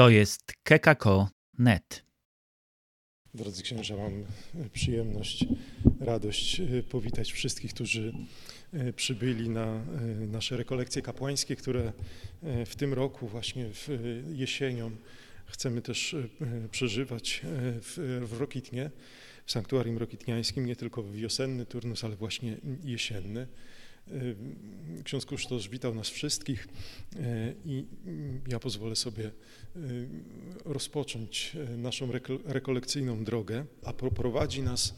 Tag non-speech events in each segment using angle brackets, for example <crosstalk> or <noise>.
To jest kekako.net. Drodzy księża, mam przyjemność, radość e, powitać wszystkich, którzy e, przybyli na e, nasze rekolekcje kapłańskie, które w tym roku, właśnie w jesienią, chcemy też przeżywać w, w Rokitnie, w sanktuarium rokitniańskim, nie tylko w wiosenny turnus, ale właśnie jesienny. Ksiądz Kusztosz witał nas wszystkich i ja pozwolę sobie rozpocząć naszą rekolekcyjną drogę, a prowadzi nas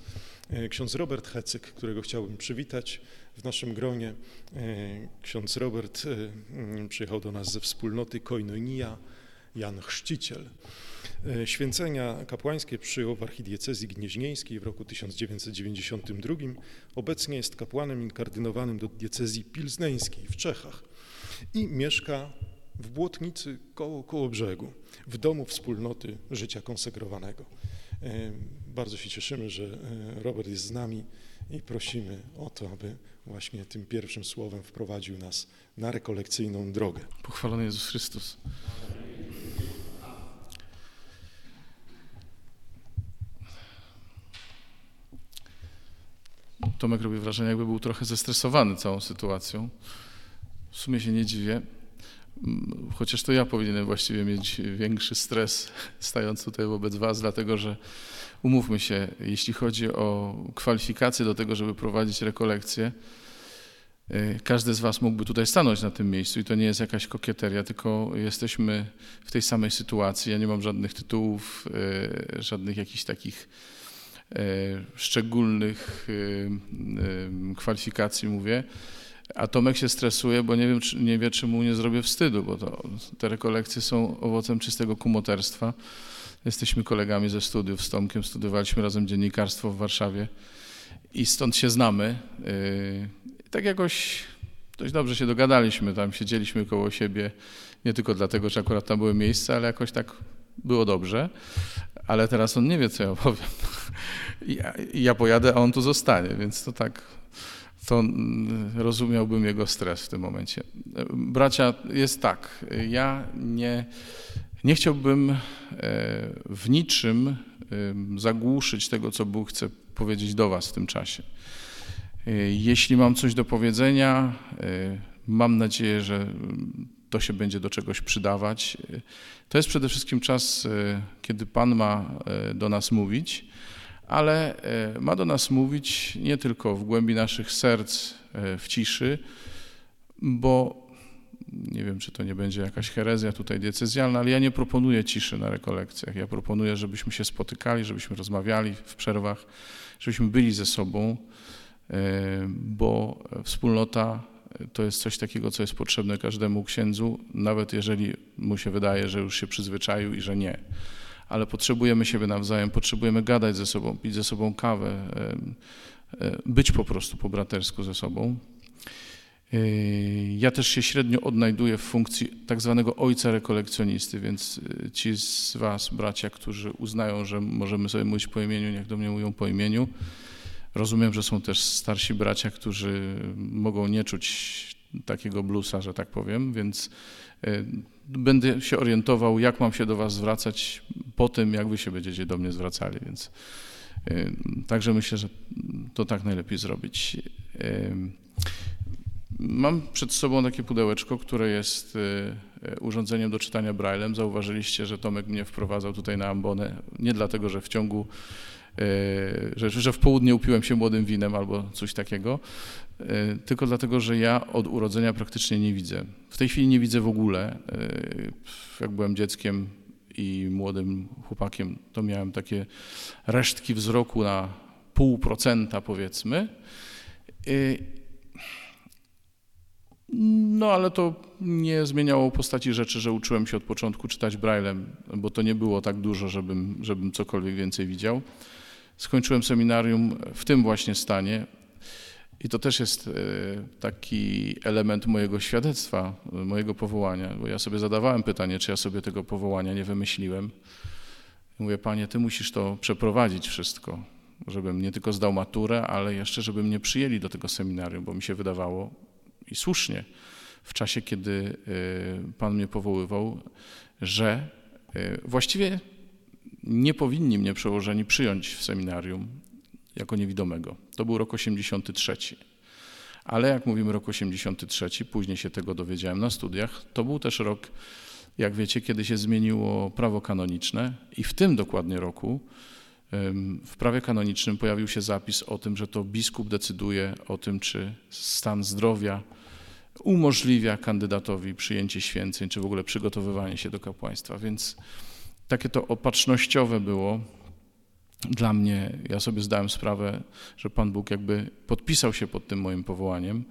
ksiądz Robert Hecyk, którego chciałbym przywitać w naszym gronie. Ksiądz Robert przyjechał do nas ze wspólnoty Koinonia Jan Chrzciciel. E, święcenia kapłańskie przyjął w archidiecezji gnieźnieńskiej w roku 1992. Obecnie jest kapłanem inkardynowanym do diecezji pilzneńskiej w Czechach i mieszka w Błotnicy koło, koło brzegu, w domu wspólnoty życia konsegrowanego. E, bardzo się cieszymy, że e, Robert jest z nami i prosimy o to, aby właśnie tym pierwszym słowem wprowadził nas na rekolekcyjną drogę. Pochwalony Jezus Chrystus. Tomek robi wrażenie, jakby był trochę zestresowany całą sytuacją. W sumie się nie dziwię, mm, chociaż to ja powinienem właściwie mieć większy stres <laughs> stając tutaj wobec Was, dlatego że umówmy się, jeśli chodzi o kwalifikacje do tego, żeby prowadzić rekolekcje, y, każdy z Was mógłby tutaj stanąć na tym miejscu i to nie jest jakaś kokieteria, tylko jesteśmy w tej samej sytuacji. Ja nie mam żadnych tytułów, y, żadnych jakichś takich szczególnych e, kwalifikacji mówię, a Tomek się stresuje, bo nie, wiem, czy, nie wie, czy mu nie zrobię wstydu, bo to, te rekolekcje są owocem czystego kumoterstwa. Jesteśmy kolegami ze studiów z Tomkiem, studiowaliśmy razem dziennikarstwo w Warszawie i stąd się znamy. E, tak jakoś dość dobrze się dogadaliśmy, tam siedzieliśmy koło siebie, nie tylko dlatego, że akurat tam były miejsca, ale jakoś tak było dobrze ale teraz on nie wie, co ja powiem. Ja, ja pojadę, a on tu zostanie, więc to tak, to rozumiałbym jego stres w tym momencie. Bracia, jest tak, ja nie, nie chciałbym e, w niczym zagłuszyć tego, co Bóg chce powiedzieć do Was w tym czasie. E, jeśli mam coś do powiedzenia, e, mam nadzieję, że to się będzie do czegoś przydawać. To jest przede wszystkim czas, e, kiedy Pan ma e, do nas mówić, ale e, ma do nas mówić nie tylko w głębi naszych serc, w ciszy, bo nie wiem, czy to nie będzie jakaś herezja tutaj diecezjalna, ale ja nie proponuję ciszy na rekolekcjach. Ja proponuję, żebyśmy się spotykali, żebyśmy rozmawiali w przerwach, żebyśmy byli ze sobą, bo wspólnota to jest coś takiego, co jest potrzebne każdemu księdzu, nawet jeżeli mu się wydaje, że już się przyzwyczaił i że nie. Ale potrzebujemy siebie nawzajem, potrzebujemy gadać ze sobą, pić ze sobą kawę, być po prostu po bratersku ze sobą. Ja też się średnio odnajduję w funkcji tak zwanego ojca rekolekcjonisty, więc e, ci z Was, bracia, którzy uznają, że możemy sobie mówić po imieniu, niech do mnie mówią po imieniu. Rozumiem, że są też starsi bracia, którzy mogą nie czuć takiego bluesa, że tak powiem, więc e, będę się orientował, jak mam się do Was zwracać po tym, jak Wy się będziecie do mnie zwracali, więc e, także myślę, że to tak najlepiej zrobić. E, mam przed sobą takie pudełeczko, które jest urządzeniem do czytania braillem. Zauważyliście, że Tomek mnie wprowadzał tutaj na ambonę, nie dlatego, że w ciągu że, że w południe upiłem się młodym winem albo coś takiego, e, tylko dlatego, że ja od urodzenia praktycznie nie widzę. W tej chwili nie widzę w ogóle. E, jak byłem dzieckiem i młodym chłopakiem, to miałem takie resztki wzroku na pół procenta powiedzmy. No ale to nie zmieniało postaci rzeczy, że uczyłem się od początku czytać braillem, bo to nie było tak dużo, żebym, żebym cokolwiek więcej widział. Skończyłem seminarium w tym właśnie stanie i to też jest e, taki element mojego świadectwa, mojego powołania, bo ja sobie zadawałem pytanie, czy ja sobie tego powołania nie wymyśliłem. mówię, panie, ty musisz to przeprowadzić wszystko, żebym nie tylko zdał maturę, ale jeszcze, żeby mnie przyjęli do tego seminarium, bo mi się wydawało i słusznie w czasie, kiedy e, Pan mnie powoływał, że Właściwie nie powinni mnie przełożeni przyjąć w seminarium jako niewidomego. To był rok 83. Ale jak mówimy rok 83, później się tego dowiedziałem na studiach, to był też rok, jak wiecie, kiedy się zmieniło prawo kanoniczne i w tym dokładnie roku w prawie kanonicznym pojawił się zapis o tym, że to biskup decyduje o tym, czy stan zdrowia umożliwia kandydatowi przyjęcie święceń, czy w ogóle przygotowywanie się do kapłaństwa. Więc takie to opatrznościowe było dla mnie. Ja sobie zdałem sprawę, że Pan Bóg jakby podpisał się pod tym moim powołaniem.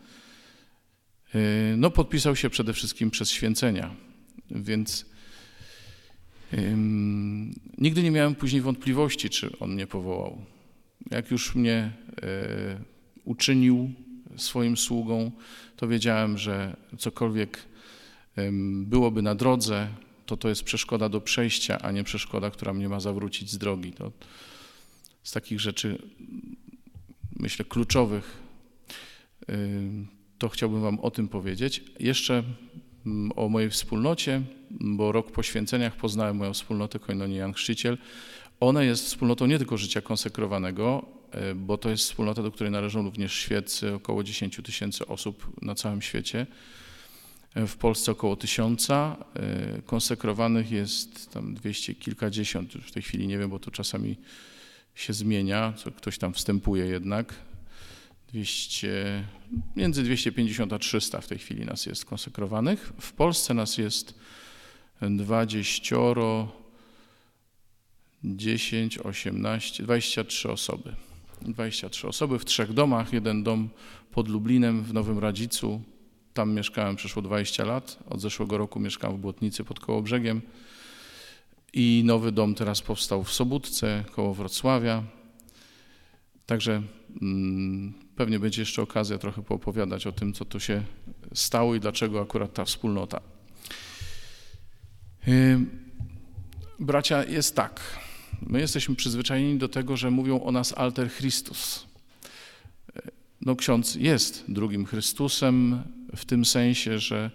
No, podpisał się przede wszystkim przez święcenia, więc nigdy nie miałem później wątpliwości, czy On mnie powołał. Jak już mnie e, uczynił swoim sługą, to wiedziałem, że cokolwiek byłoby na drodze, to to jest przeszkoda do przejścia, a nie przeszkoda, która mnie ma zawrócić z drogi. To z takich rzeczy, myślę, kluczowych, to chciałbym Wam o tym powiedzieć. Jeszcze mm, o mojej wspólnocie, bo rok po święceniach poznałem moją wspólnotę Koinonia Jan Chrzciciel. Ona jest wspólnotą nie tylko życia konsekrowanego, e, bo to jest wspólnota, do której należą również świeccy, około 10 tysięcy osób na całym świecie. W Polsce około tysiąca, e, konsekrowanych jest tam dwieście kilkadziesiąt, już w tej chwili nie wiem, bo to czasami się zmienia, ktoś tam wstępuje jednak. 200, między 250 a 300 w tej chwili nas jest konsekrowanych. W Polsce nas jest 20, 10, 18, 23 osoby. 23 osoby w trzech domach. Jeden dom pod Lublinem w Nowym Radzicu. Tam mieszkałem przeszło 20 lat. Od zeszłego roku mieszkam w Błotnicy pod Kołobrzegiem. I nowy dom teraz powstał w Sobótce koło Wrocławia. Także mm, pewnie będzie jeszcze okazja trochę poopowiadać o tym, co tu się stało i dlaczego akurat ta wspólnota. Bracia, jest tak. My jesteśmy przyzwyczajeni do tego, że mówią o nas alter Christus. No, ksiądz jest drugim Chrystusem w tym sensie, że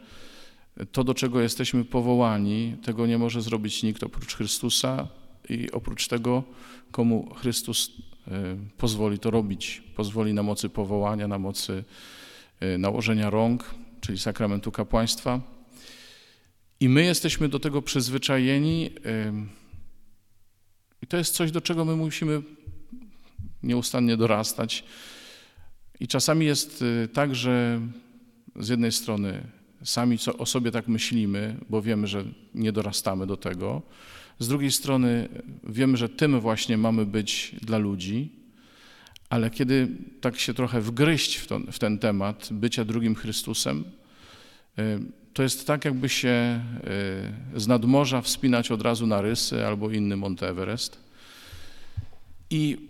to, do czego jesteśmy powołani, tego nie może zrobić nikt oprócz Chrystusa i oprócz tego, komu Chrystus e, pozwoli to robić. Pozwoli na mocy powołania, na mocy e, nałożenia rąk, czyli sakramentu kapłaństwa. I my jesteśmy do tego przyzwyczajeni. E, I to jest coś, do czego my musimy nieustannie dorastać. I czasami jest tak, że z jednej strony sami o sobie tak myślimy, bo wiemy, że nie dorastamy do tego. Z drugiej strony wiemy, że tym właśnie mamy być dla ludzi, ale kiedy tak się trochę wgryźć w, to, w ten temat bycia drugim Chrystusem, y, to jest tak, jakby się y, z nadmorza wspinać od razu na Rysy albo inny Monte Everest. I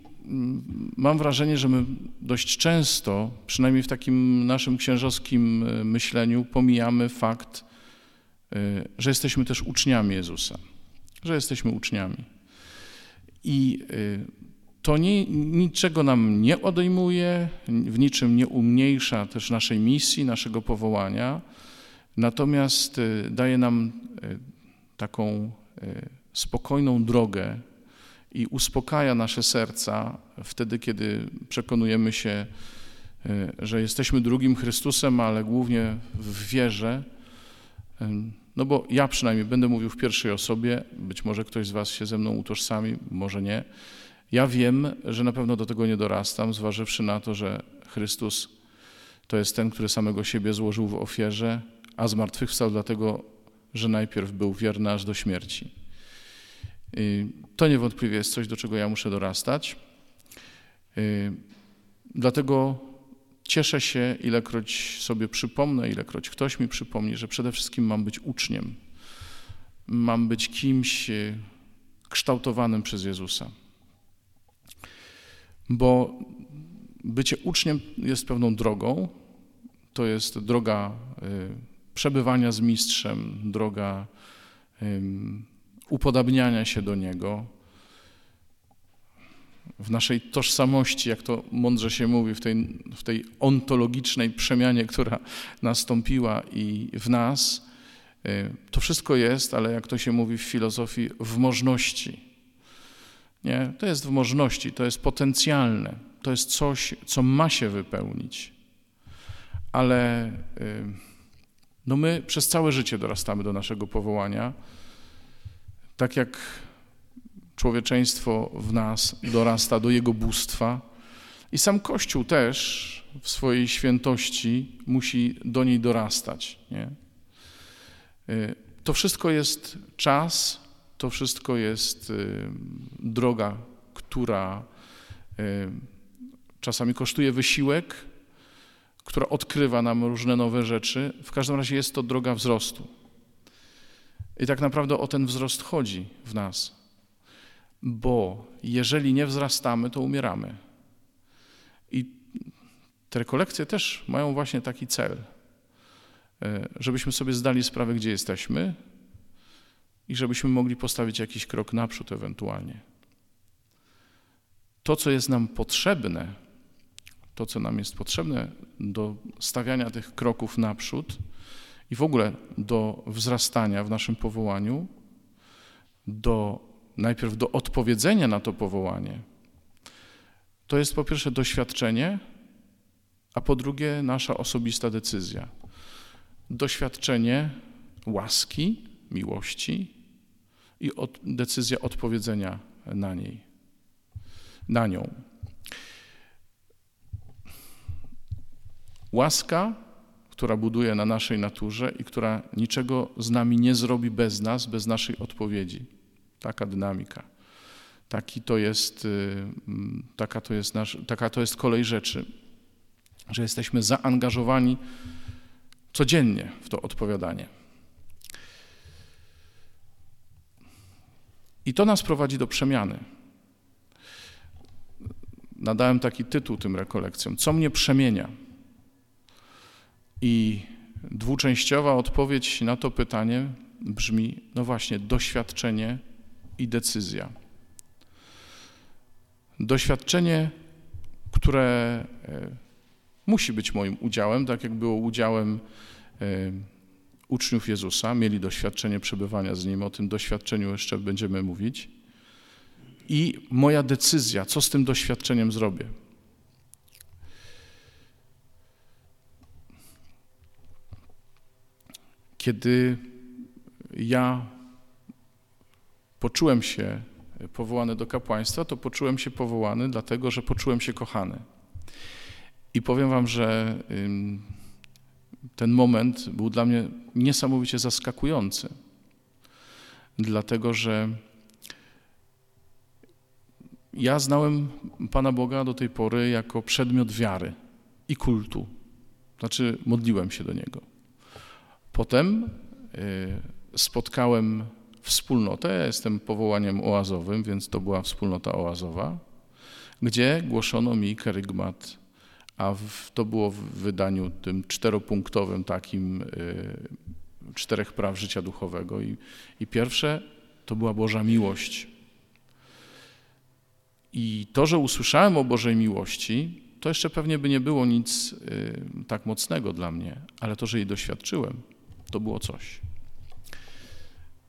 mam wrażenie, że my dość często, przynajmniej w takim naszym księżowskim e, myśleniu, pomijamy fakt, e, że jesteśmy też uczniami Jezusa, że jesteśmy uczniami. I e, to nie, niczego nam nie odejmuje, w niczym nie umniejsza też naszej misji, naszego powołania, natomiast daje nam taką spokojną drogę i uspokaja nasze serca wtedy, kiedy przekonujemy się, e, że jesteśmy drugim Chrystusem, ale głównie w wierze. No bo ja przynajmniej będę mówił w pierwszej osobie, być może ktoś z Was się ze mną utożsami, może nie. Ja wiem, że na pewno do tego nie dorastam, zważywszy na to, że Chrystus to jest ten, który samego siebie złożył w ofierze, a zmartwychwstał dlatego, że najpierw był wierny aż do śmierci. Y, to niewątpliwie jest coś, do czego ja muszę dorastać. Y, dlatego cieszę się, ilekroć sobie przypomnę, ilekroć ktoś mi przypomni, że przede wszystkim mam być uczniem. Mam być kimś y, kształtowanym przez Jezusa. Bo bycie uczniem jest pewną drogą. To jest droga przebywania z mistrzem, droga upodabniania się do Niego, w naszej tożsamości, jak to mądrze się mówi, w tej, w tej ontologicznej przemianie, która nastąpiła i w nas, To wszystko jest, ale jak to się mówi w filozofii, w możności. Nie? To jest w możności, to jest potencjalne, to jest coś, co ma się wypełnić. Ale no my przez całe życie dorastamy do naszego powołania, tak jak człowieczeństwo w nas dorasta do jego bóstwa. I sam Kościół też w swojej świętości musi do niej dorastać. Nie? Y, to wszystko jest czas, to wszystko jest y, droga, która y, czasami kosztuje wysiłek, która odkrywa nam różne nowe rzeczy. W każdym razie jest to droga wzrostu. I tak naprawdę o ten wzrost chodzi w nas. Bo jeżeli nie wzrastamy, to umieramy. I te rekolekcje też mają właśnie taki cel, e, żebyśmy sobie zdali sprawę, gdzie jesteśmy i żebyśmy mogli postawić jakiś krok naprzód ewentualnie. To, co jest nam potrzebne, to, co nam jest potrzebne do stawiania tych kroków naprzód i w ogóle do wzrastania w naszym powołaniu, do najpierw do odpowiedzenia na to powołanie, to jest po pierwsze doświadczenie, a po drugie nasza osobista decyzja. Doświadczenie łaski, miłości i od, decyzja odpowiedzenia na niej, na nią. Łaska, która buduje na naszej naturze i która niczego z nami nie zrobi bez nas, bez naszej odpowiedzi. Taka dynamika. Taki to jest, y, taka, to jest nasz, taka to jest kolej rzeczy, że jesteśmy zaangażowani codziennie w to odpowiadanie. I to nas prowadzi do przemiany. Nadałem taki tytuł tym rekolekcjom: Co mnie przemienia? I dwuczęściowa odpowiedź na to pytanie brzmi: no właśnie, doświadczenie i decyzja. Doświadczenie, które e, musi być moim udziałem, tak jak było udziałem e, uczniów Jezusa, mieli doświadczenie przebywania z Nim, o tym doświadczeniu jeszcze będziemy mówić. I moja decyzja, co z tym doświadczeniem zrobię. Kiedy ja poczułem się powołany do kapłaństwa, to poczułem się powołany dlatego, że poczułem się kochany. I powiem Wam, że ten moment był dla mnie niesamowicie zaskakujący, dlatego że ja znałem Pana Boga do tej pory jako przedmiot wiary i kultu. Znaczy, modliłem się do Niego. Potem y, spotkałem wspólnotę, ja jestem powołaniem oazowym, więc to była wspólnota oazowa, gdzie głoszono mi kerygmat, a w, to było w wydaniu tym czteropunktowym takim y, czterech praw życia duchowego. I, I pierwsze to była Boża miłość. I to, że usłyszałem o Bożej miłości, to jeszcze pewnie by nie było nic y, tak mocnego dla mnie, ale to, że jej doświadczyłem, to było coś.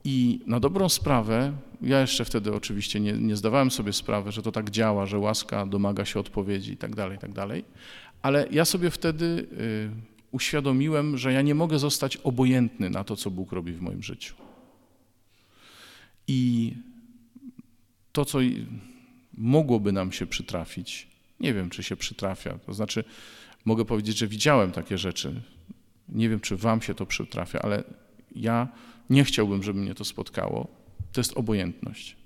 I na dobrą sprawę, ja jeszcze wtedy oczywiście nie, nie zdawałem sobie sprawy, że to tak działa, że łaska domaga się odpowiedzi i tak dalej, i tak dalej, ale ja sobie wtedy y, uświadomiłem, że ja nie mogę zostać obojętny na to, co Bóg robi w moim życiu. I to, co mogłoby nam się przytrafić, nie wiem, czy się przytrafia, to znaczy mogę powiedzieć, że widziałem takie rzeczy. Nie wiem, czy wam się to przytrafia, ale ja nie chciałbym, żeby mnie to spotkało. To jest obojętność.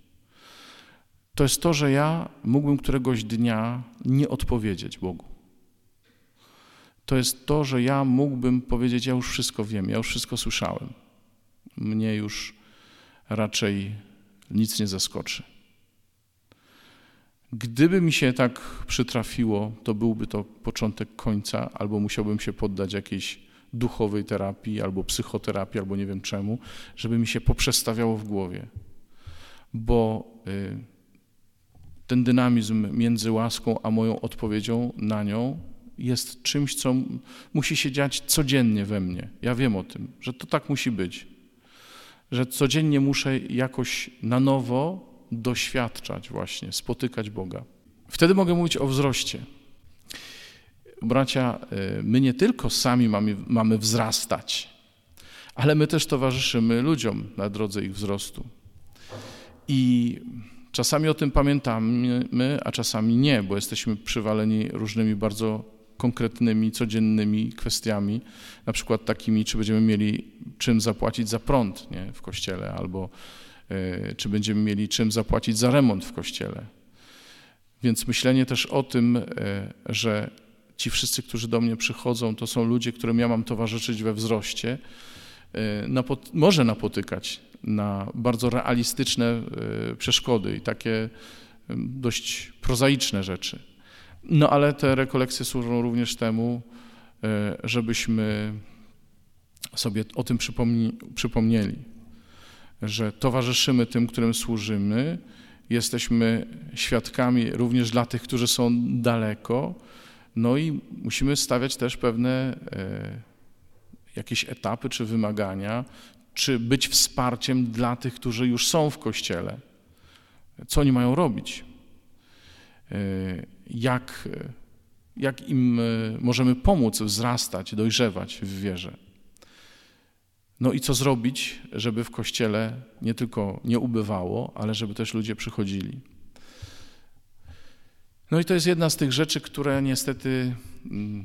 To jest to, że ja mógłbym któregoś dnia nie odpowiedzieć Bogu. To jest to, że ja mógłbym powiedzieć: Ja już wszystko wiem, ja już wszystko słyszałem. Mnie już raczej nic nie zaskoczy. Gdyby mi się tak przytrafiło, to byłby to początek końca, albo musiałbym się poddać jakiejś duchowej terapii, albo psychoterapii, albo nie wiem czemu, żeby mi się poprzestawiało w głowie. Bo y, ten dynamizm między łaską a moją odpowiedzią na nią jest czymś, co musi się dziać codziennie we mnie. Ja wiem o tym, że to tak musi być. że codziennie muszę jakoś na nowo doświadczać właśnie, spotykać Boga. Wtedy mogę mówić o wzroście. Bracia, y, my nie tylko sami mamy, mamy wzrastać, ale my też towarzyszymy ludziom na drodze ich wzrostu. I czasami o tym pamiętamy, a czasami nie, bo jesteśmy przywaleni różnymi bardzo konkretnymi, codziennymi kwestiami, na przykład takimi, czy będziemy mieli czym zapłacić za prąd nie, w kościele, albo y, czy będziemy mieli czym zapłacić za remont w kościele. Więc myślenie też o tym, y, że ci wszyscy, którzy do mnie przychodzą, to są ludzie, którym ja mam towarzyszyć we wzroście, y, napot może napotykać na bardzo realistyczne przeszkody i takie dość prozaiczne rzeczy. No ale te rekolekcje służą również temu, e, żebyśmy sobie o tym przypomni, przypomnieli, że towarzyszymy tym, którym służymy, jesteśmy świadkami również dla tych, którzy są daleko, no i musimy stawiać też pewne e, jakieś etapy czy wymagania, czy być wsparciem dla tych, którzy już są w Kościele. Co oni mają robić? E, jak, jak im e, możemy pomóc wzrastać, dojrzewać w wierze. No i co zrobić, żeby w kościele nie tylko nie ubywało, ale żeby też ludzie przychodzili. No i to jest jedna z tych rzeczy, które niestety, mm,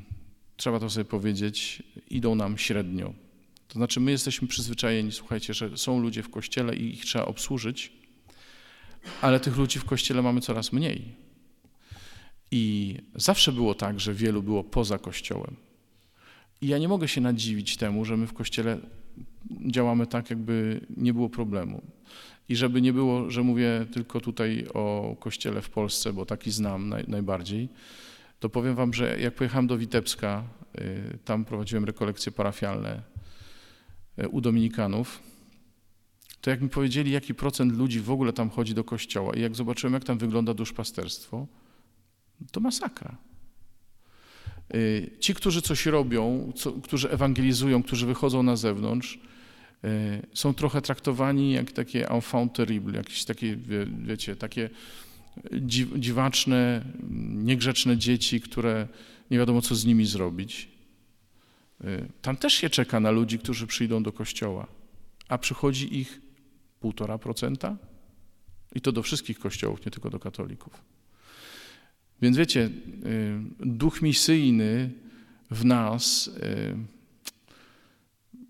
trzeba to sobie powiedzieć, idą nam średnio. To znaczy, my jesteśmy przyzwyczajeni, słuchajcie, że są ludzie w kościele i ich trzeba obsłużyć, ale tych ludzi w kościele mamy coraz mniej. I zawsze było tak, że wielu było poza Kościołem. I ja nie mogę się nadziwić temu, że my w Kościele działamy tak, jakby nie było problemu. I żeby nie było, że mówię tylko tutaj o Kościele w Polsce, bo taki znam naj, najbardziej, to powiem wam, że jak pojechałem do Witebska, y, tam prowadziłem rekolekcje parafialne y, u Dominikanów, to jak mi powiedzieli, jaki procent ludzi w ogóle tam chodzi do kościoła i jak zobaczyłem, jak tam wygląda duszpasterstwo, to masakra. Y, ci, którzy coś robią, co, którzy ewangelizują, którzy wychodzą na zewnątrz, są trochę traktowani jak takie enfant terrible, jakieś takie, wie, wiecie, takie dziwaczne, niegrzeczne dzieci, które nie wiadomo, co z nimi zrobić. Y, tam też się czeka na ludzi, którzy przyjdą do kościoła, a przychodzi ich półtora procenta i to do wszystkich kościołów, nie tylko do katolików. Więc wiecie, y, duch misyjny w nas,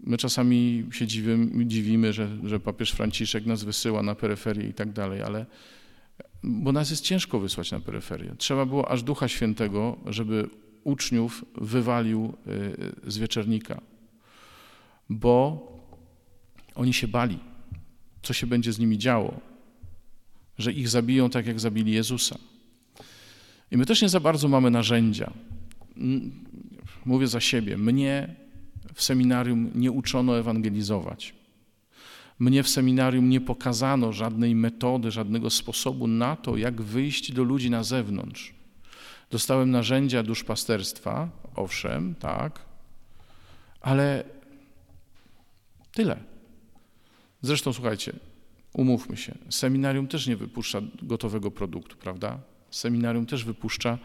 my czasami się dziwimy, dziwimy że, że papież Franciszek nas wysyła na peryferię i tak dalej, ale bo nas jest ciężko wysłać na peryferię. Trzeba było aż Ducha Świętego, żeby uczniów wywalił y, z wieczernika, bo oni się bali, co się będzie z nimi działo, że ich zabiją tak, jak zabili Jezusa. I my też nie za bardzo mamy narzędzia. Mówię za siebie. Mnie w seminarium nie uczono ewangelizować. Mnie w seminarium nie pokazano żadnej metody, żadnego sposobu na to, jak wyjść do ludzi na zewnątrz. Dostałem narzędzia duszpasterstwa, owszem, tak, ale tyle. Zresztą słuchajcie, umówmy się, seminarium też nie wypuszcza gotowego produktu, prawda? seminarium też wypuszcza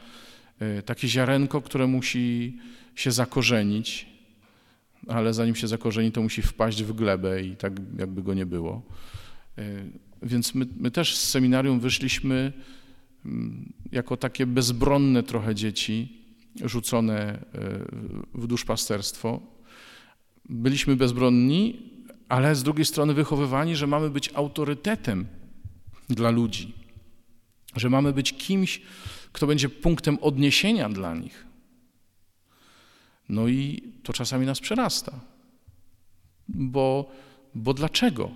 e, takie ziarenko, które musi się zakorzenić, ale zanim się zakorzeni, to musi wpaść w glebę i tak jakby go nie było. E, więc my, my też z seminarium wyszliśmy mm, jako takie bezbronne trochę dzieci, rzucone e, w duszpasterstwo. Byliśmy bezbronni, ale z drugiej strony wychowywani, że mamy być autorytetem dla ludzi że mamy być kimś, kto będzie punktem odniesienia dla nich. No i to czasami nas przerasta. Bo, bo dlaczego?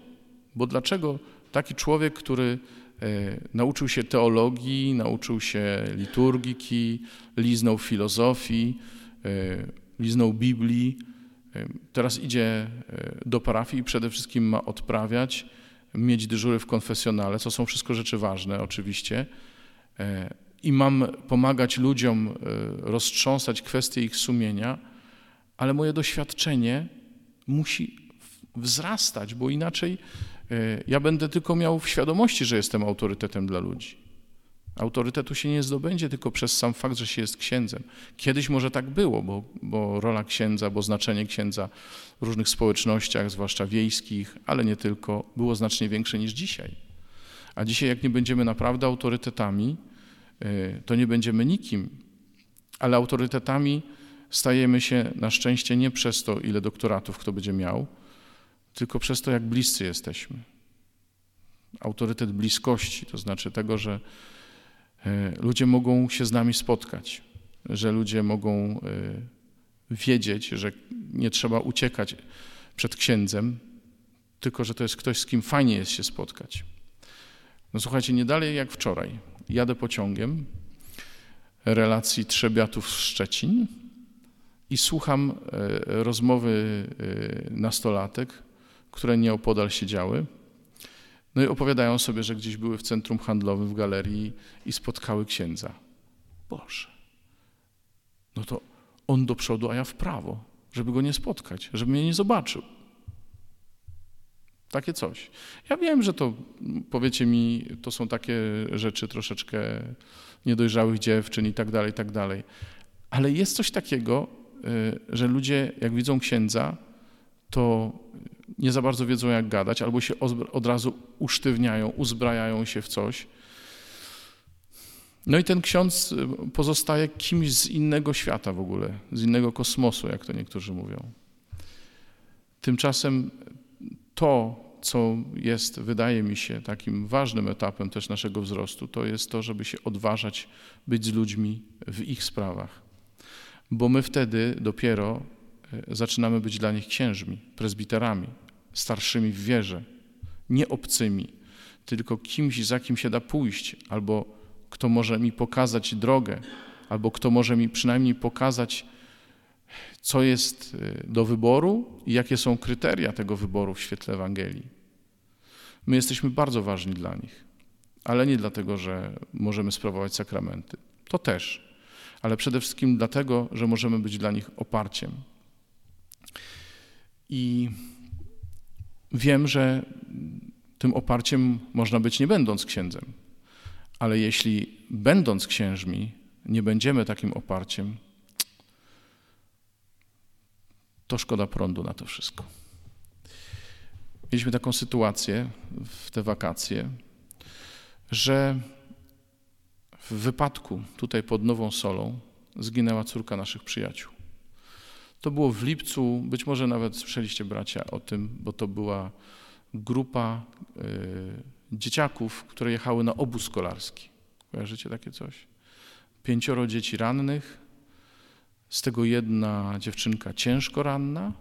Bo dlaczego taki człowiek, który e, nauczył się teologii, nauczył się liturgiki, liznął filozofii, e, liznął Biblii, e, teraz idzie do parafii i przede wszystkim ma odprawiać, mieć dyżury w konfesjonale, co są wszystko rzeczy ważne oczywiście, i mam pomagać ludziom roztrząsać kwestie ich sumienia, ale moje doświadczenie musi wzrastać, bo inaczej e, ja będę tylko miał w świadomości, że jestem autorytetem dla ludzi. Autorytetu się nie zdobędzie tylko przez sam fakt, że się jest księdzem. Kiedyś może tak było, bo, bo rola księdza, bo znaczenie księdza w różnych społecznościach, zwłaszcza wiejskich, ale nie tylko, było znacznie większe niż dzisiaj. A dzisiaj, jak nie będziemy naprawdę autorytetami, e, to nie będziemy nikim. Ale autorytetami stajemy się na szczęście nie przez to, ile doktoratów kto będzie miał, tylko przez to, jak bliscy jesteśmy. Autorytet bliskości, to znaczy tego, że e, ludzie mogą się z nami spotkać, że ludzie mogą e, wiedzieć, że nie trzeba uciekać przed księdzem, tylko że to jest ktoś, z kim fajnie jest się spotkać. No słuchajcie, nie dalej jak wczoraj. Jadę pociągiem relacji Trzebiatów-Szczecin i słucham e, rozmowy nastolatek które nieopodal siedziały. No i opowiadają sobie, że gdzieś były w centrum handlowym, w galerii i spotkały księdza. Boże, no to on do przodu, a ja w prawo, żeby go nie spotkać, żeby mnie nie zobaczył. Takie coś. Ja wiem, że to, powiecie mi, to są takie rzeczy troszeczkę niedojrzałych dziewczyn i tak dalej, i tak dalej. Ale jest coś takiego, że ludzie, jak widzą księdza, to nie za bardzo wiedzą, jak gadać, albo się od razu usztywniają, uzbrajają się w coś. No i ten ksiądz y, pozostaje kimś z innego świata w ogóle, z innego kosmosu, jak to niektórzy mówią. Tymczasem to, co jest, wydaje mi się, takim ważnym etapem też naszego wzrostu, to jest to, żeby się odważać być z ludźmi w ich sprawach. Bo my wtedy dopiero y, zaczynamy być dla nich księżmi, prezbiterami, starszymi w wierze, nie obcymi, tylko kimś, za kim się da pójść, albo kto może mi pokazać drogę, albo kto może mi przynajmniej pokazać, co jest y, do wyboru i jakie są kryteria tego wyboru w świetle Ewangelii. My jesteśmy bardzo ważni dla nich, ale nie dlatego, że możemy sprawować sakramenty. To też, ale przede wszystkim dlatego, że możemy być dla nich oparciem. I Wiem, że tym oparciem można być nie będąc księdzem, ale jeśli będąc księżmi nie będziemy takim oparciem, to szkoda prądu na to wszystko. Mieliśmy taką sytuację w te wakacje, że w wypadku tutaj pod Nową Solą zginęła córka naszych przyjaciół. To było w lipcu, być może nawet słyszeliście bracia o tym, bo to była grupa y, dzieciaków, które jechały na obóz szkolarski. Kojarzycie takie coś? Pięcioro dzieci rannych, z tego jedna dziewczynka ciężko ranna.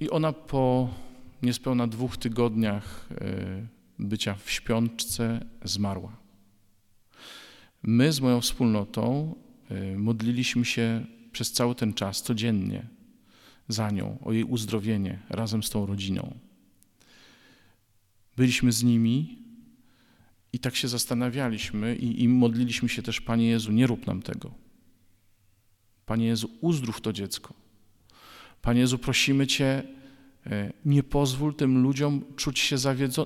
I ona po niespełna dwóch tygodniach y, bycia w śpiączce zmarła. My z moją wspólnotą y, modliliśmy się przez cały ten czas, codziennie, za nią, o jej uzdrowienie razem z tą rodziną. Byliśmy z nimi i tak się zastanawialiśmy i, i modliliśmy się też, Panie Jezu, nie rób nam tego. Panie Jezu, uzdrów to dziecko. Panie Jezu, prosimy Cię, e, nie pozwól tym ludziom czuć się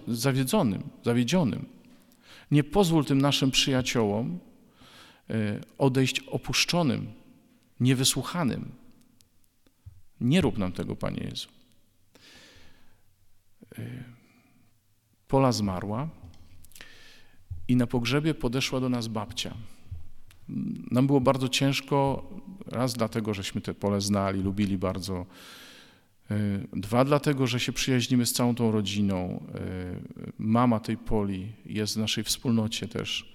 zawiedzonym, zawiedzionym. Nie pozwól tym naszym przyjaciołom e, odejść opuszczonym, niewysłuchanym. Nie rób nam tego, Panie Jezu. Y, Pola zmarła i na pogrzebie podeszła do nas babcia. Nam było bardzo ciężko, raz dlatego, żeśmy te pole znali, lubili bardzo, y, dwa dlatego, że się przyjaźnimy z całą tą rodziną. Y, mama tej Poli jest w naszej wspólnocie też.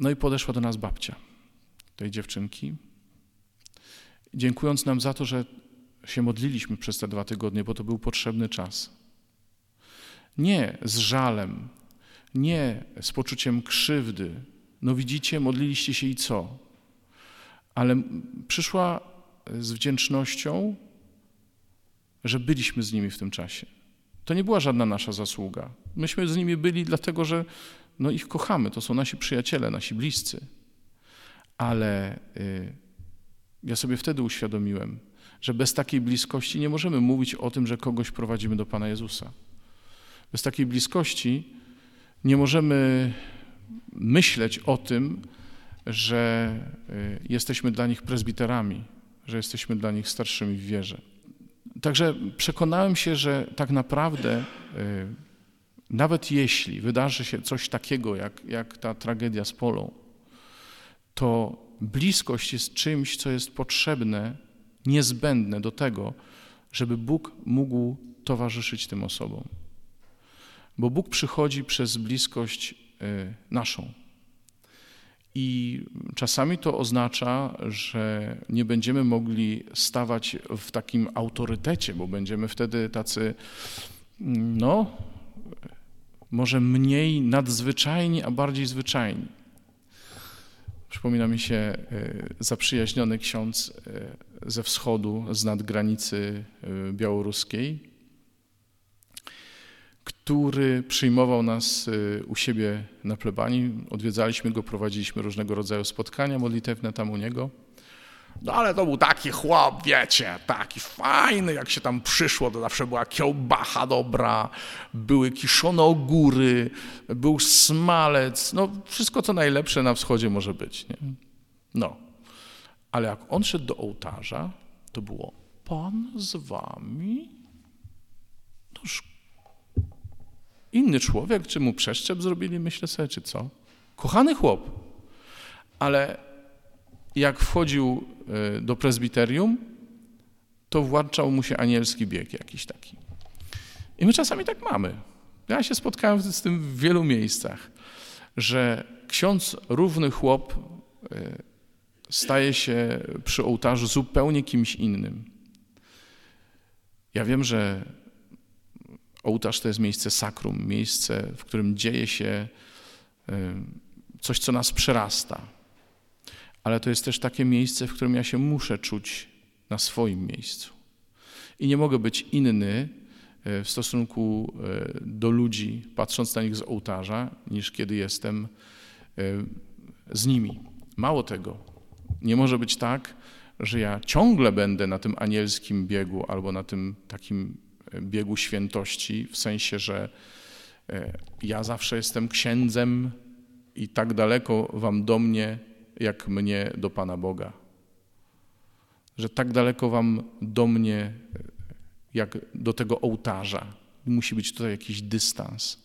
No i podeszła do nas babcia tej dziewczynki, dziękując nam za to, że się modliliśmy przez te dwa tygodnie, bo to był potrzebny czas. Nie z żalem, nie z poczuciem krzywdy. No widzicie, modliliście się i co? Ale przyszła z wdzięcznością, że byliśmy z nimi w tym czasie. To nie była żadna nasza zasługa. Myśmy z nimi byli dlatego, że no ich kochamy, to są nasi przyjaciele, nasi bliscy. Ale y, ja sobie wtedy uświadomiłem, że bez takiej bliskości nie możemy mówić o tym, że kogoś prowadzimy do Pana Jezusa. Bez takiej bliskości nie możemy myśleć o tym, że y, jesteśmy dla nich prezbiterami, że jesteśmy dla nich starszymi w wierze. Także przekonałem się, że tak naprawdę, y, nawet jeśli wydarzy się coś takiego, jak, jak ta tragedia z Polą, to bliskość jest czymś, co jest potrzebne, niezbędne do tego, żeby Bóg mógł towarzyszyć tym osobom. Bo Bóg przychodzi przez bliskość y, naszą. I czasami to oznacza, że nie będziemy mogli stawać w takim autorytecie, bo będziemy wtedy tacy, no, może mniej nadzwyczajni, a bardziej zwyczajni. Przypomina mi się e, zaprzyjaźniony ksiądz e, ze wschodu, z nadgranicy e, białoruskiej, który przyjmował nas y, u siebie na plebanii. Odwiedzaliśmy go, prowadziliśmy różnego rodzaju spotkania modlitewne tam u niego. No ale to był taki chłop, wiecie, taki fajny, jak się tam przyszło, to zawsze była kiełbacha dobra, były kiszone ogóry, był smalec, no wszystko co najlepsze na wschodzie może być, nie? No, ale jak on szedł do ołtarza, to było Pan z wami? Toż Inny człowiek, czy mu przeszczep zrobili, myślę sobie, czy co? Kochany chłop. Ale jak wchodził e, do prezbiterium, to włączał mu się anielski bieg jakiś taki. I my czasami tak mamy. Ja się spotkałem z tym w wielu miejscach, że ksiądz równy chłop e, staje się przy ołtarzu zupełnie kimś innym. Ja wiem, że Ołtarz to jest miejsce sakrum, miejsce, w którym dzieje się coś, co nas przerasta. Ale to jest też takie miejsce, w którym ja się muszę czuć na swoim miejscu. I nie mogę być inny e, w stosunku e, do ludzi, patrząc na nich z ołtarza, niż kiedy jestem e, z nimi. Mało tego, nie może być tak, że ja ciągle będę na tym anielskim biegu albo na tym takim biegu świętości, w sensie, że e, ja zawsze jestem księdzem i tak daleko wam do mnie, jak mnie do Pana Boga. Że tak daleko wam do mnie, e, jak do tego ołtarza. Musi być tutaj jakiś dystans.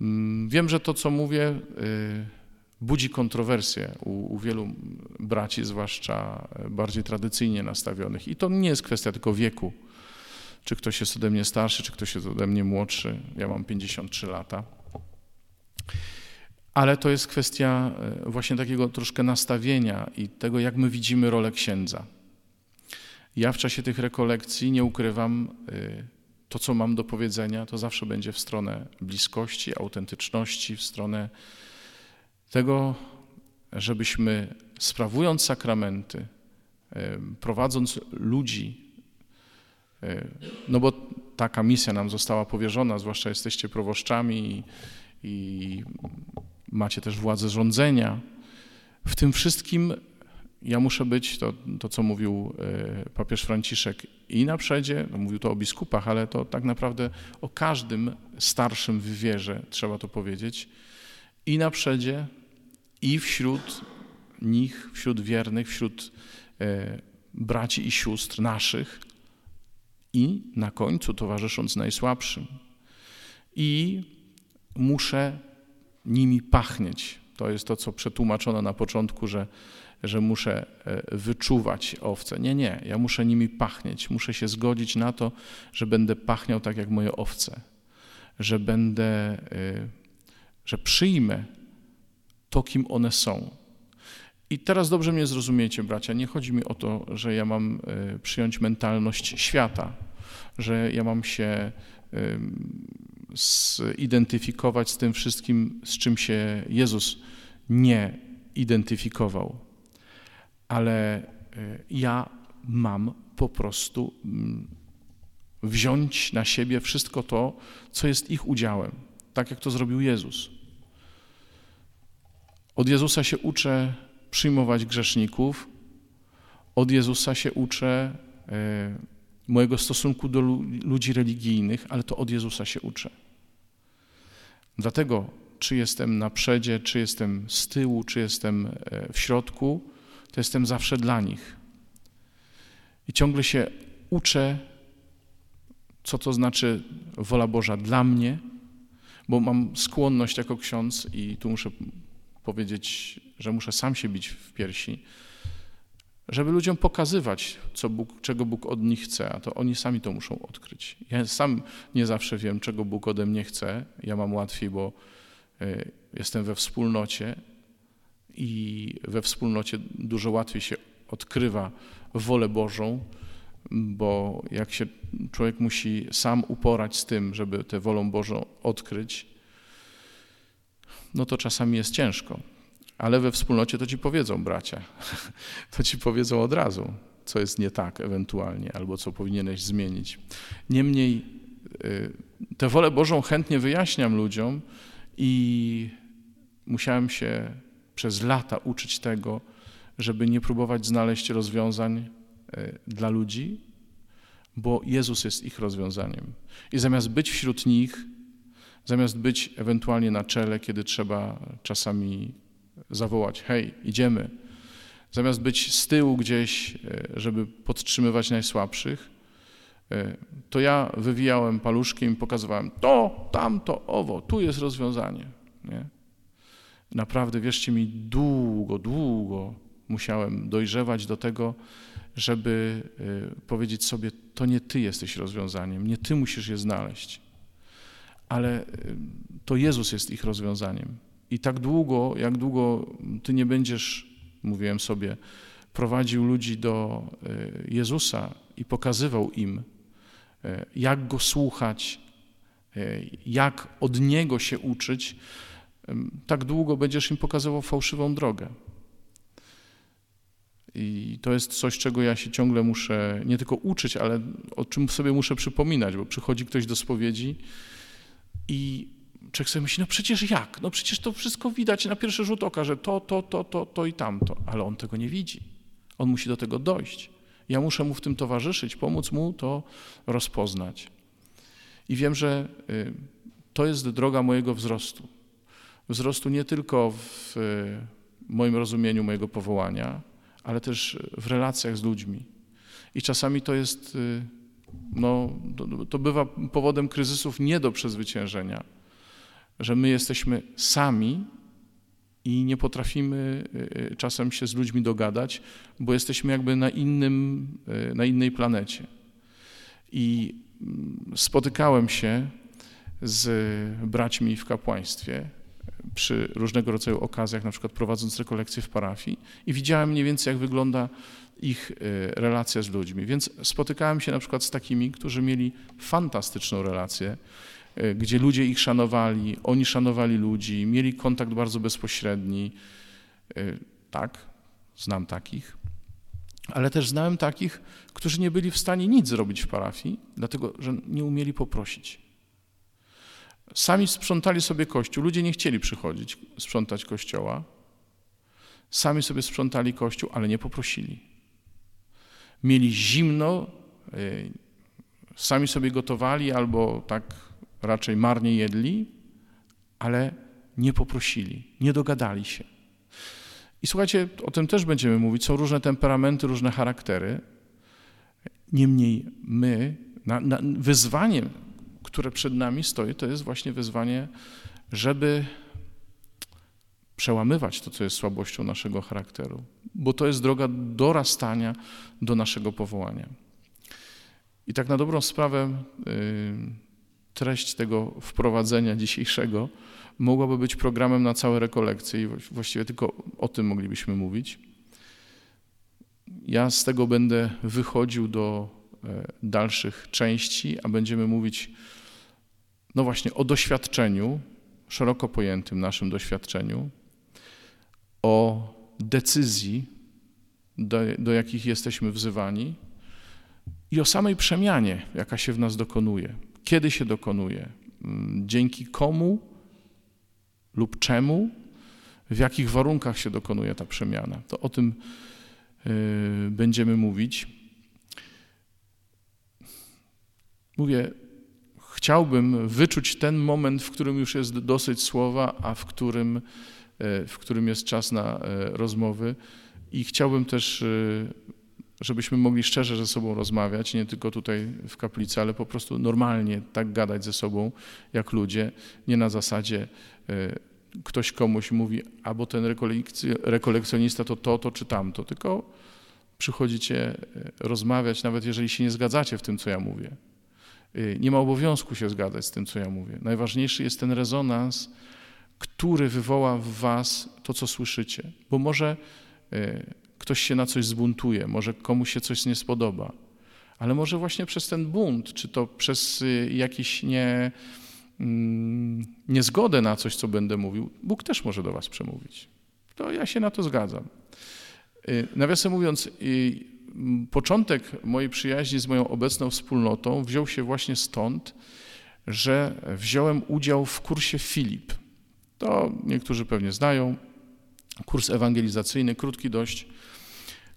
Mm, wiem, że to, co mówię, e, budzi kontrowersje u, u, wielu braci, zwłaszcza bardziej tradycyjnie nastawionych. I to nie jest kwestia tylko wieku czy ktoś jest ode mnie starszy, czy ktoś jest ode mnie młodszy. Ja mam 53 lata. Ale to jest kwestia e, właśnie takiego troszkę nastawienia i tego, jak my widzimy rolę księdza. Ja w czasie tych rekolekcji nie ukrywam, e, to co mam do powiedzenia, to zawsze będzie w stronę bliskości, autentyczności, w stronę tego, żebyśmy sprawując sakramenty, e, prowadząc ludzi no bo taka misja nam została powierzona, zwłaszcza jesteście proboszczami i, i macie też władzę rządzenia. W tym wszystkim ja muszę być, to, to co mówił e, papież Franciszek, i na przedzie, no mówił to o biskupach, ale to tak naprawdę o każdym starszym w wierze, trzeba to powiedzieć, i na przedzie, i wśród nich, wśród wiernych, wśród e, braci i sióstr naszych, i na końcu towarzysząc najsłabszym. I muszę nimi pachnieć. To jest to, co przetłumaczono na początku, że, że muszę e, wyczuwać owce. Nie, nie, ja muszę nimi pachnieć. Muszę się zgodzić na to, że będę pachniał tak jak moje owce, że będę, e, że przyjmę to, kim one są. I teraz dobrze mnie zrozumiecie, bracia. Nie chodzi mi o to, że ja mam e, przyjąć mentalność świata, że ja mam się zidentyfikować z tym wszystkim, z czym się Jezus nie identyfikował. Ale e, ja mam po prostu mm, wziąć na siebie wszystko to, co jest ich udziałem, tak jak to zrobił Jezus. Od Jezusa się uczę przyjmować grzeszników, od Jezusa się uczę e, mojego stosunku do ludzi religijnych, ale to od Jezusa się uczę. Dlatego, czy jestem na przedzie, czy jestem z tyłu, czy jestem e, w środku, to jestem zawsze dla nich. I ciągle się uczę, co to znaczy wola Boża dla mnie, bo mam skłonność jako ksiądz i tu muszę powiedzieć, że muszę sam się bić w piersi, żeby ludziom pokazywać, co Bóg, czego Bóg od nich chce, a to oni sami to muszą odkryć. Ja sam nie zawsze wiem, czego Bóg ode mnie chce. Ja mam łatwiej, bo e, jestem we wspólnocie i we wspólnocie dużo łatwiej się odkrywa wolę Bożą, bo jak się człowiek musi sam uporać z tym, żeby tę wolę Bożą odkryć, no to czasami jest ciężko. Ale we wspólnocie to ci powiedzą bracia. <laughs> To ci powiedzą od razu, co jest nie tak ewentualnie, albo co powinieneś zmienić. Niemniej y, tę wolę Bożą chętnie wyjaśniam ludziom i musiałem się przez lata uczyć tego, żeby nie próbować znaleźć rozwiązań y, dla ludzi, bo Jezus jest ich rozwiązaniem. I zamiast być wśród nich, zamiast być ewentualnie na czele, kiedy trzeba czasami zawołać: hej, idziemy, zamiast być z tyłu gdzieś, e, żeby podtrzymywać najsłabszych, e, to ja wywijałem paluszkiem i pokazywałem to, tamto, owo, tu jest rozwiązanie. Nie? Naprawdę, wierzcie mi, długo, długo musiałem dojrzewać do tego, żeby e, powiedzieć sobie, to nie ty jesteś rozwiązaniem, nie ty musisz je znaleźć, ale to Jezus jest ich rozwiązaniem. I tak długo, jak długo ty nie będziesz, mówiłem sobie, prowadził ludzi do e, Jezusa i pokazywał im, e, jak go słuchać, jak od niego się uczyć, tak długo będziesz im pokazywał fałszywą drogę. I to jest coś, czego ja się ciągle muszę nie tylko uczyć, ale o czym sobie muszę przypominać, bo przychodzi ktoś do spowiedzi i człowiek sobie myśli, no przecież jak? No przecież to wszystko widać na pierwszy rzut oka, że to, to, to, to, to i tamto. Ale on tego nie widzi. On musi do tego dojść. Ja muszę mu w tym towarzyszyć, pomóc mu to rozpoznać. I wiem, że y, to jest droga mojego wzrostu. Wzrostu nie tylko w y, moim rozumieniu mojego powołania, ale też w relacjach z ludźmi. I czasami to jest, y, no, to, to bywa powodem kryzysów nie do przezwyciężenia że my jesteśmy sami i nie potrafimy y, y, czasem się z ludźmi dogadać, bo jesteśmy jakby na, innym, y, na innej planecie. I mm, spotykałem się z braćmi w kapłaństwie przy różnego rodzaju okazjach, na przykład prowadząc rekolekcje w parafii i widziałem mniej więcej, jak wygląda ich relacja z ludźmi. Więc spotykałem się na przykład z takimi, którzy mieli fantastyczną relację E, gdzie ludzie ich szanowali, oni szanowali ludzi, mieli kontakt bardzo bezpośredni. E, tak, znam takich. Ale też znałem takich, którzy nie byli w stanie nic zrobić w parafii, dlatego że nie umieli poprosić. Sami sprzątali sobie kościół, ludzie nie chcieli przychodzić, sprzątać kościoła. Sami sobie sprzątali kościół, ale nie poprosili. Mieli zimno, e, sami sobie gotowali albo tak raczej marnie jedli, ale nie poprosili, nie dogadali się. I słuchajcie, o tym też będziemy mówić. Są różne temperamenty, różne charaktery. Niemniej my, na, na, wyzwaniem, które przed nami stoi, to jest właśnie wyzwanie, żeby przełamywać to, co jest słabością naszego charakteru, bo to jest droga dorastania do naszego powołania. I tak na dobrą sprawę. Yy, treść tego wprowadzenia dzisiejszego mogłaby być programem na całe rekolekcje i właściwie tylko o tym moglibyśmy mówić. Ja z tego będę wychodził do e, dalszych części, a będziemy mówić no właśnie o doświadczeniu, szeroko pojętym naszym doświadczeniu, o decyzji, do, do jakich jesteśmy wzywani i o samej przemianie, jaka się w nas dokonuje. Kiedy się dokonuje? Mm, dzięki komu lub czemu w jakich warunkach się dokonuje ta przemiana. To o tym y, będziemy mówić. Mówię, chciałbym wyczuć ten moment, w którym już jest dosyć słowa, a w którym, w którym jest czas na y, rozmowy. I chciałbym też, żebyśmy mogli szczerze ze sobą rozmawiać, nie tylko tutaj w kaplicy, ale po prostu normalnie tak gadać ze sobą jak ludzie, nie na zasadzie ktoś komuś mówi, albo ten rekolekcjonista to to, to czy tamto, tylko przychodzicie e, rozmawiać, nawet jeżeli się nie zgadzacie w tym, co ja mówię. E, nie ma obowiązku się zgadzać z tym, co ja mówię. Najważniejszy jest ten rezonans, który wywoła w was to, co słyszycie. Bo może e, ktoś się na coś zbuntuje, może komuś się coś nie spodoba, ale może właśnie przez ten bunt, czy to przez jakiś nie Mm, niezgodę na coś, co będę mówił, Bóg też może do was przemówić. To ja się na to zgadzam. Y, nawiasem mówiąc, początek mojej przyjaźni z moją obecną wspólnotą wziął się właśnie stąd, że wziąłem udział w kursie Filip. To niektórzy pewnie znają. Kurs ewangelizacyjny, krótki dość,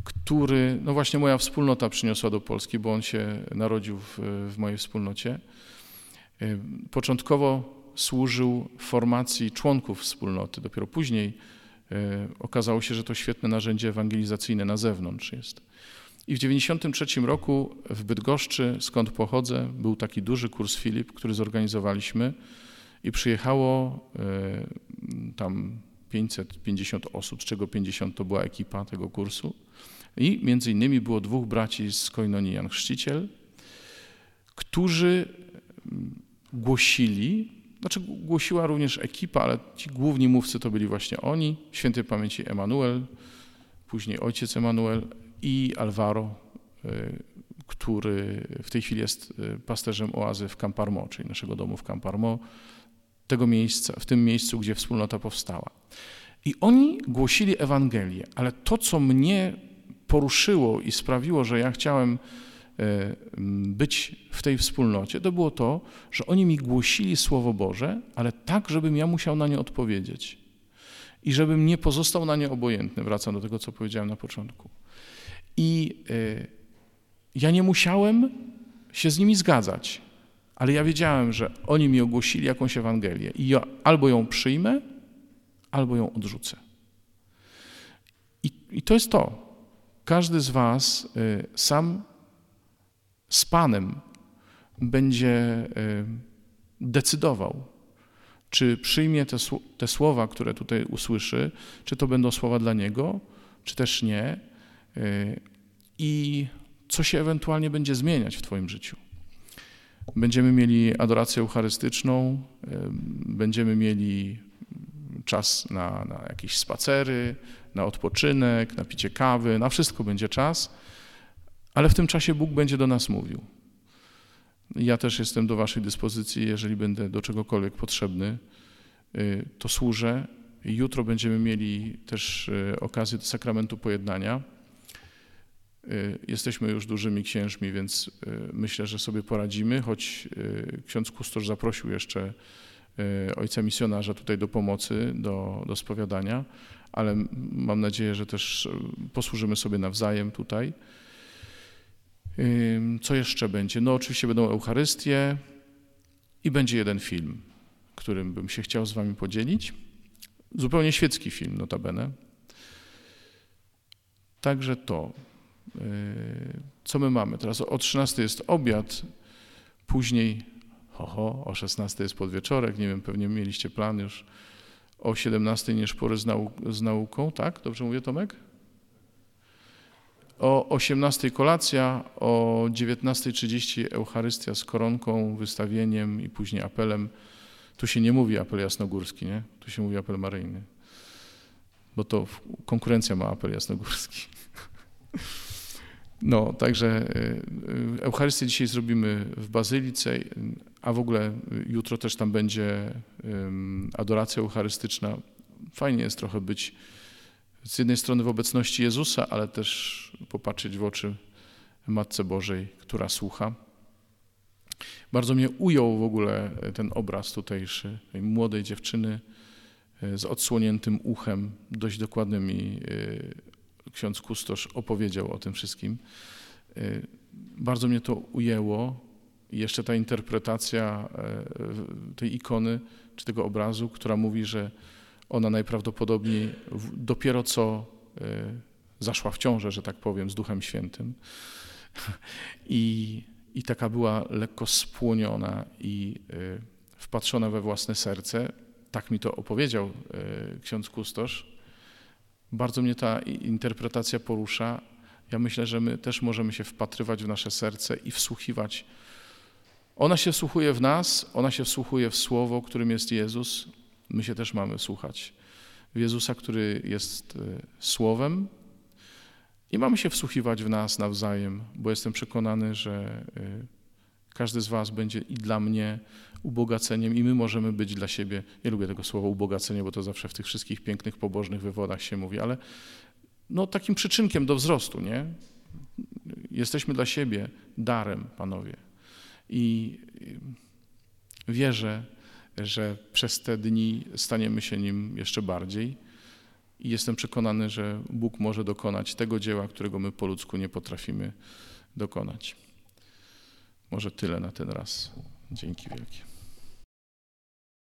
który, no właśnie moja wspólnota przyniosła do Polski, bo on się narodził w, w mojej wspólnocie. Y, początkowo służył formacji członków wspólnoty, dopiero później y, okazało się, że to świetne narzędzie ewangelizacyjne na zewnątrz jest. I w 1993 roku w Bydgoszczy, skąd pochodzę, był taki duży kurs Filip, który zorganizowaliśmy i przyjechało y, tam 550 osób, z czego 50 to była ekipa tego kursu. I między innymi było dwóch braci z Koinonii Jan Chrzciciel, którzy głosili, znaczy głosiła również ekipa, ale ci główni mówcy to byli właśnie oni, świętej pamięci Emanuel, później ojciec Emanuel i Alvaro, y, który w tej chwili jest y, pasterzem oazy w Camparmo, czyli naszego domu w Camparmo, tego miejsca, w tym miejscu, gdzie wspólnota powstała. I oni głosili Ewangelię, ale to, co mnie poruszyło i sprawiło, że ja chciałem E, być w tej wspólnocie, to było to, że oni mi głosili Słowo Boże, ale tak, żebym ja musiał na nie odpowiedzieć. I żebym nie pozostał na nie obojętny. Wracam do tego, co powiedziałem na początku. I e, ja nie musiałem się z nimi zgadzać, ale ja wiedziałem, że oni mi ogłosili jakąś Ewangelię i ja albo ją przyjmę, albo ją odrzucę. I, i to jest to. Każdy z Was e, sam z Panem będzie y, decydował, czy przyjmie te, te słowa, które tutaj usłyszy, czy to będą słowa dla Niego, czy też nie, y, i co się ewentualnie będzie zmieniać w Twoim życiu. Będziemy mieli adorację eucharystyczną, będziemy mieli czas na, na jakieś spacery, na odpoczynek, na picie kawy, na wszystko będzie czas. Ale w tym czasie Bóg będzie do nas mówił. Ja też jestem do Waszej dyspozycji, jeżeli będę do czegokolwiek potrzebny, y, to służę. Jutro będziemy mieli też y, okazję do sakramentu pojednania. Y, jesteśmy już dużymi księżmi, więc myślę, że sobie poradzimy, choć ksiądz kustosz zaprosił jeszcze ojca misjonarza tutaj do pomocy, do, do spowiadania, ale mam nadzieję, że też posłużymy sobie nawzajem tutaj. Co jeszcze będzie? No oczywiście będą Eucharystie i będzie jeden film, którym bym się chciał z wami podzielić. Zupełnie świecki film, notabene. Także to. Yy, co my mamy? Teraz o 13 jest obiad, później ho, o 16 jest podwieczorek, nie wiem, pewnie mieliście plan już o 17 nie szpory z, nau z nauką, tak? Dobrze mówię, Tomek? O 18 kolacja, o 19.30 Eucharystia z koronką, wystawieniem i później apelem. Tu się nie mówi apel jasnogórski, nie? Tu się mówi apel maryjny. Bo to konkurencja ma apel jasnogórski. <laughs> No, także y, y, Eucharystię dzisiaj zrobimy w Bazylice, a w ogóle jutro też tam będzie adoracja eucharystyczna. Fajnie jest trochę być z jednej strony w obecności Jezusa, ale też popatrzeć w oczy Matce Bożej, która słucha. Bardzo mnie ujął w ogóle ten obraz tutejszy, tej młodej dziewczyny, e, z odsłoniętym uchem. Dość dokładnie mi e, ksiądz kustosz opowiedział o tym wszystkim. E, bardzo mnie to ujęło. Jeszcze ta interpretacja tej ikony czy tego obrazu, która mówi, że ona najprawdopodobniej dopiero co zaszła w ciążę, że tak powiem, z Duchem Świętym. <laughs> I, i taka była lekko spłoniona i wpatrzona we własne serce. Tak mi to opowiedział e, ksiądz kustosz. Bardzo mnie ta interpretacja porusza. Ja myślę, że my też możemy się wpatrywać w nasze serce i wsłuchiwać. Ona się wsłuchuje w nas, ona się wsłuchuje w słowo, którym jest Jezus. My się też mamy słuchać w Jezusa, który jest e, słowem, i mamy się wsłuchiwać w nas nawzajem, bo jestem przekonany, że e, każdy z Was będzie i dla mnie ubogaceniem, i my możemy być dla siebie. Nie lubię tego słowa ubogacenie, bo to zawsze w tych wszystkich pięknych, pobożnych wywodach się mówi, ale no, takim przyczynkiem do wzrostu, nie? Jesteśmy dla siebie darem, panowie. I wierzę, że przez te dni staniemy się nim jeszcze bardziej. I jestem przekonany, że Bóg może dokonać tego dzieła, którego my po ludzku nie potrafimy dokonać. Może tyle na ten raz. Dzięki wielkie.